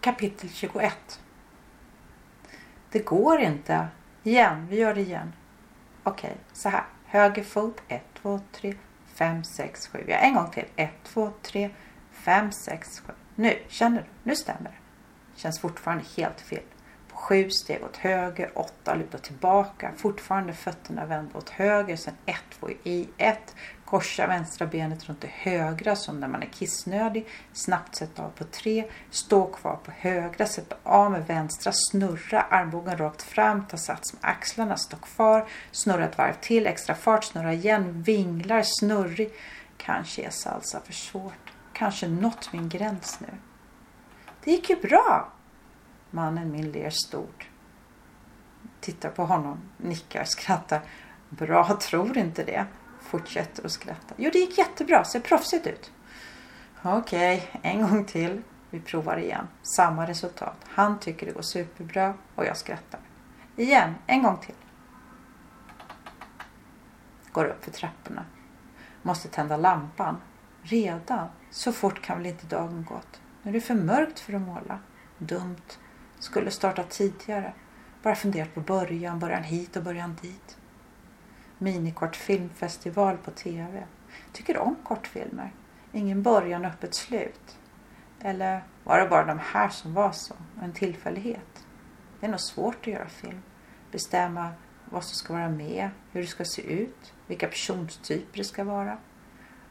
Kapitel 21 Det går inte. Igen, vi gör det igen. Okej, så här. Höger fot. 1, 2, 3, 5, 6, 7. Ja, en gång till. 1, 2, 3, 5, 6, 7. Nu, känner du? Nu stämmer det. Känns fortfarande helt fel. På sju steg åt höger, åtta luta tillbaka. Fortfarande fötterna vända åt höger. Sen ett, två i ett. Korsa vänstra benet runt det högra som när man är kissnödig. Snabbt sätta av på tre. Stå kvar på högra. Sätta av med vänstra. Snurra armbågen rakt fram. Ta sats med axlarna. Stå kvar. Snurra ett varv till. Extra fart. Snurra igen. Vinglar. Snurrig. Kanske är salsa för svårt. Kanske nått min gräns nu. Det gick ju bra. Mannen min ler stort. Tittar på honom. Nickar. Skrattar. Bra, tror inte det fortsätter att skratta. Jo, det gick jättebra. Ser proffsigt ut. Okej, okay, en gång till. Vi provar igen. Samma resultat. Han tycker det går superbra och jag skrattar. Igen, en gång till. Går upp för trapporna. Måste tända lampan. Redan? Så fort kan väl inte dagen gått? Nu är det för mörkt för att måla. Dumt. Skulle starta tidigare. Bara funderat på början, början hit och början dit minikortfilmfestival på TV. Tycker om kortfilmer. Ingen början och öppet slut. Eller var det bara de här som var så? En tillfällighet? Det är nog svårt att göra film. Bestämma vad som ska vara med, hur det ska se ut, vilka personstyper det ska vara.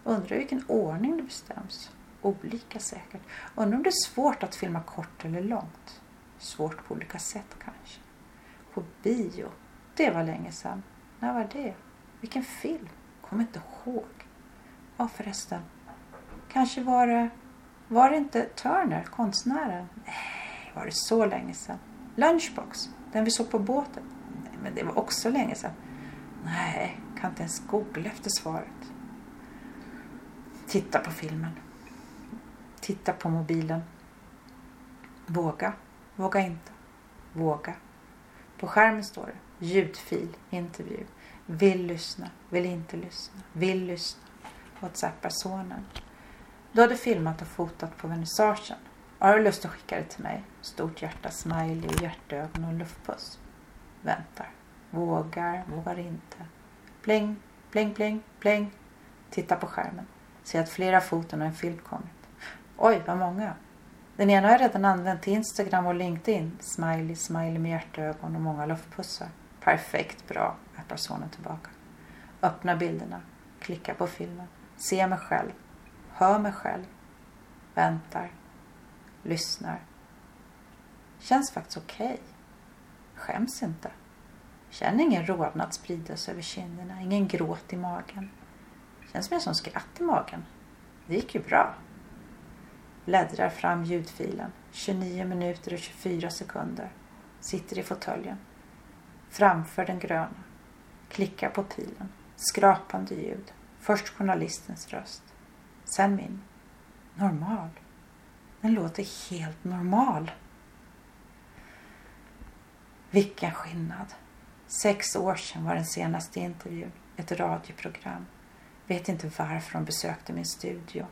Undrar i vilken ordning det bestäms. Olika säkert. Undrar om det är svårt att filma kort eller långt. Svårt på olika sätt kanske. På bio, det var länge sedan. När var det? Vilken film? Kommer inte ihåg. Ja förresten. Kanske var det... Var det inte Turner, konstnären? Nej, var det så länge sedan? Lunchbox, den vi såg på båten? Nej, men det var också länge sedan. Nej, kan inte ens googla efter svaret. Titta på filmen. Titta på mobilen. Våga. Våga inte. Våga. På skärmen står det ljudfil, intervju. Vill lyssna, vill inte lyssna, vill lyssna. Whatsappar sonen. Du hade filmat och fotat på vernissagen. Har du lust att skicka det till mig? Stort hjärta, smiley, hjärtögon och luftpuss. Väntar. Vågar, vågar inte. Pling, pling, pling, pling. Titta på skärmen. Ser att flera foton och en film kommit. Oj, vad många. Den ena har jag redan använt till Instagram och LinkedIn. Smiley, smiley med hjärtögon och många luftpussar. Perfekt bra, rappar sonen tillbaka. Öppna bilderna, klicka på filmen, se mig själv, hör mig själv, väntar, lyssnar. Känns faktiskt okej. Okay. Skäms inte. Känner ingen rodnad spridas över kinderna, ingen gråt i magen. Känns mer som skratt i magen. Det gick ju bra. Bläddrar fram ljudfilen. 29 minuter och 24 sekunder. Sitter i fåtöljen. Framför den gröna. Klickar på pilen. Skrapande ljud. Först journalistens röst. Sen min. Normal. Den låter helt normal. Vilken skillnad. Sex år sedan var den senaste intervjun. Ett radioprogram. Vet inte varför de besökte min studio.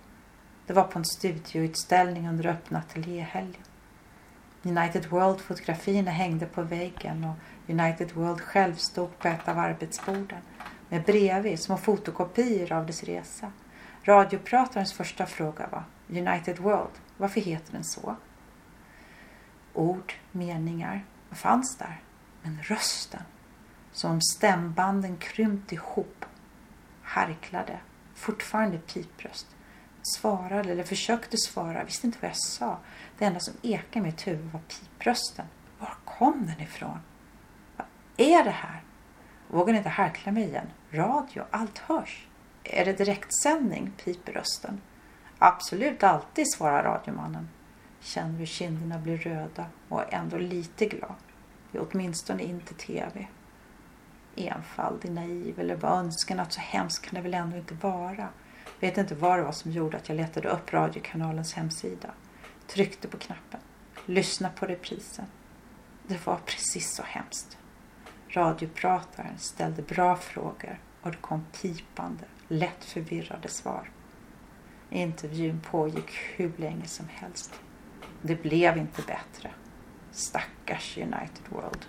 Det var på en studioutställning under öppna ateljéhelgen. United World-fotografierna hängde på väggen och United World själv stod på ett av arbetsborden med bredvid små fotokopior av dess resa. Radiopratarens första fråga var United World, varför heter den så? Ord, meningar, vad fanns där? Men rösten, som om stämbanden krympt ihop, harklade, fortfarande pipröst. Svarade eller försökte svara, visste inte vad jag sa. Det enda som ekade i mitt huvud var piprösten. Var kom den ifrån? Vad är det här? Vågar inte harkla mig igen. Radio, allt hörs. Är det direktsändning? piper rösten. Absolut alltid, svarar radiomannen. Känner hur kinderna blir röda och är ändå lite glad. Det är åtminstone inte TV. Enfaldig, naiv eller bara önskan att så hemskt kan det väl ändå inte vara. Vet inte vad det var som gjorde att jag letade upp radiokanalens hemsida. Tryckte på knappen. Lyssnade på reprisen. Det var precis så hemskt. Radioprataren ställde bra frågor och det kom pipande, lätt förvirrade svar. Intervjun pågick hur länge som helst. Det blev inte bättre. Stackars United World.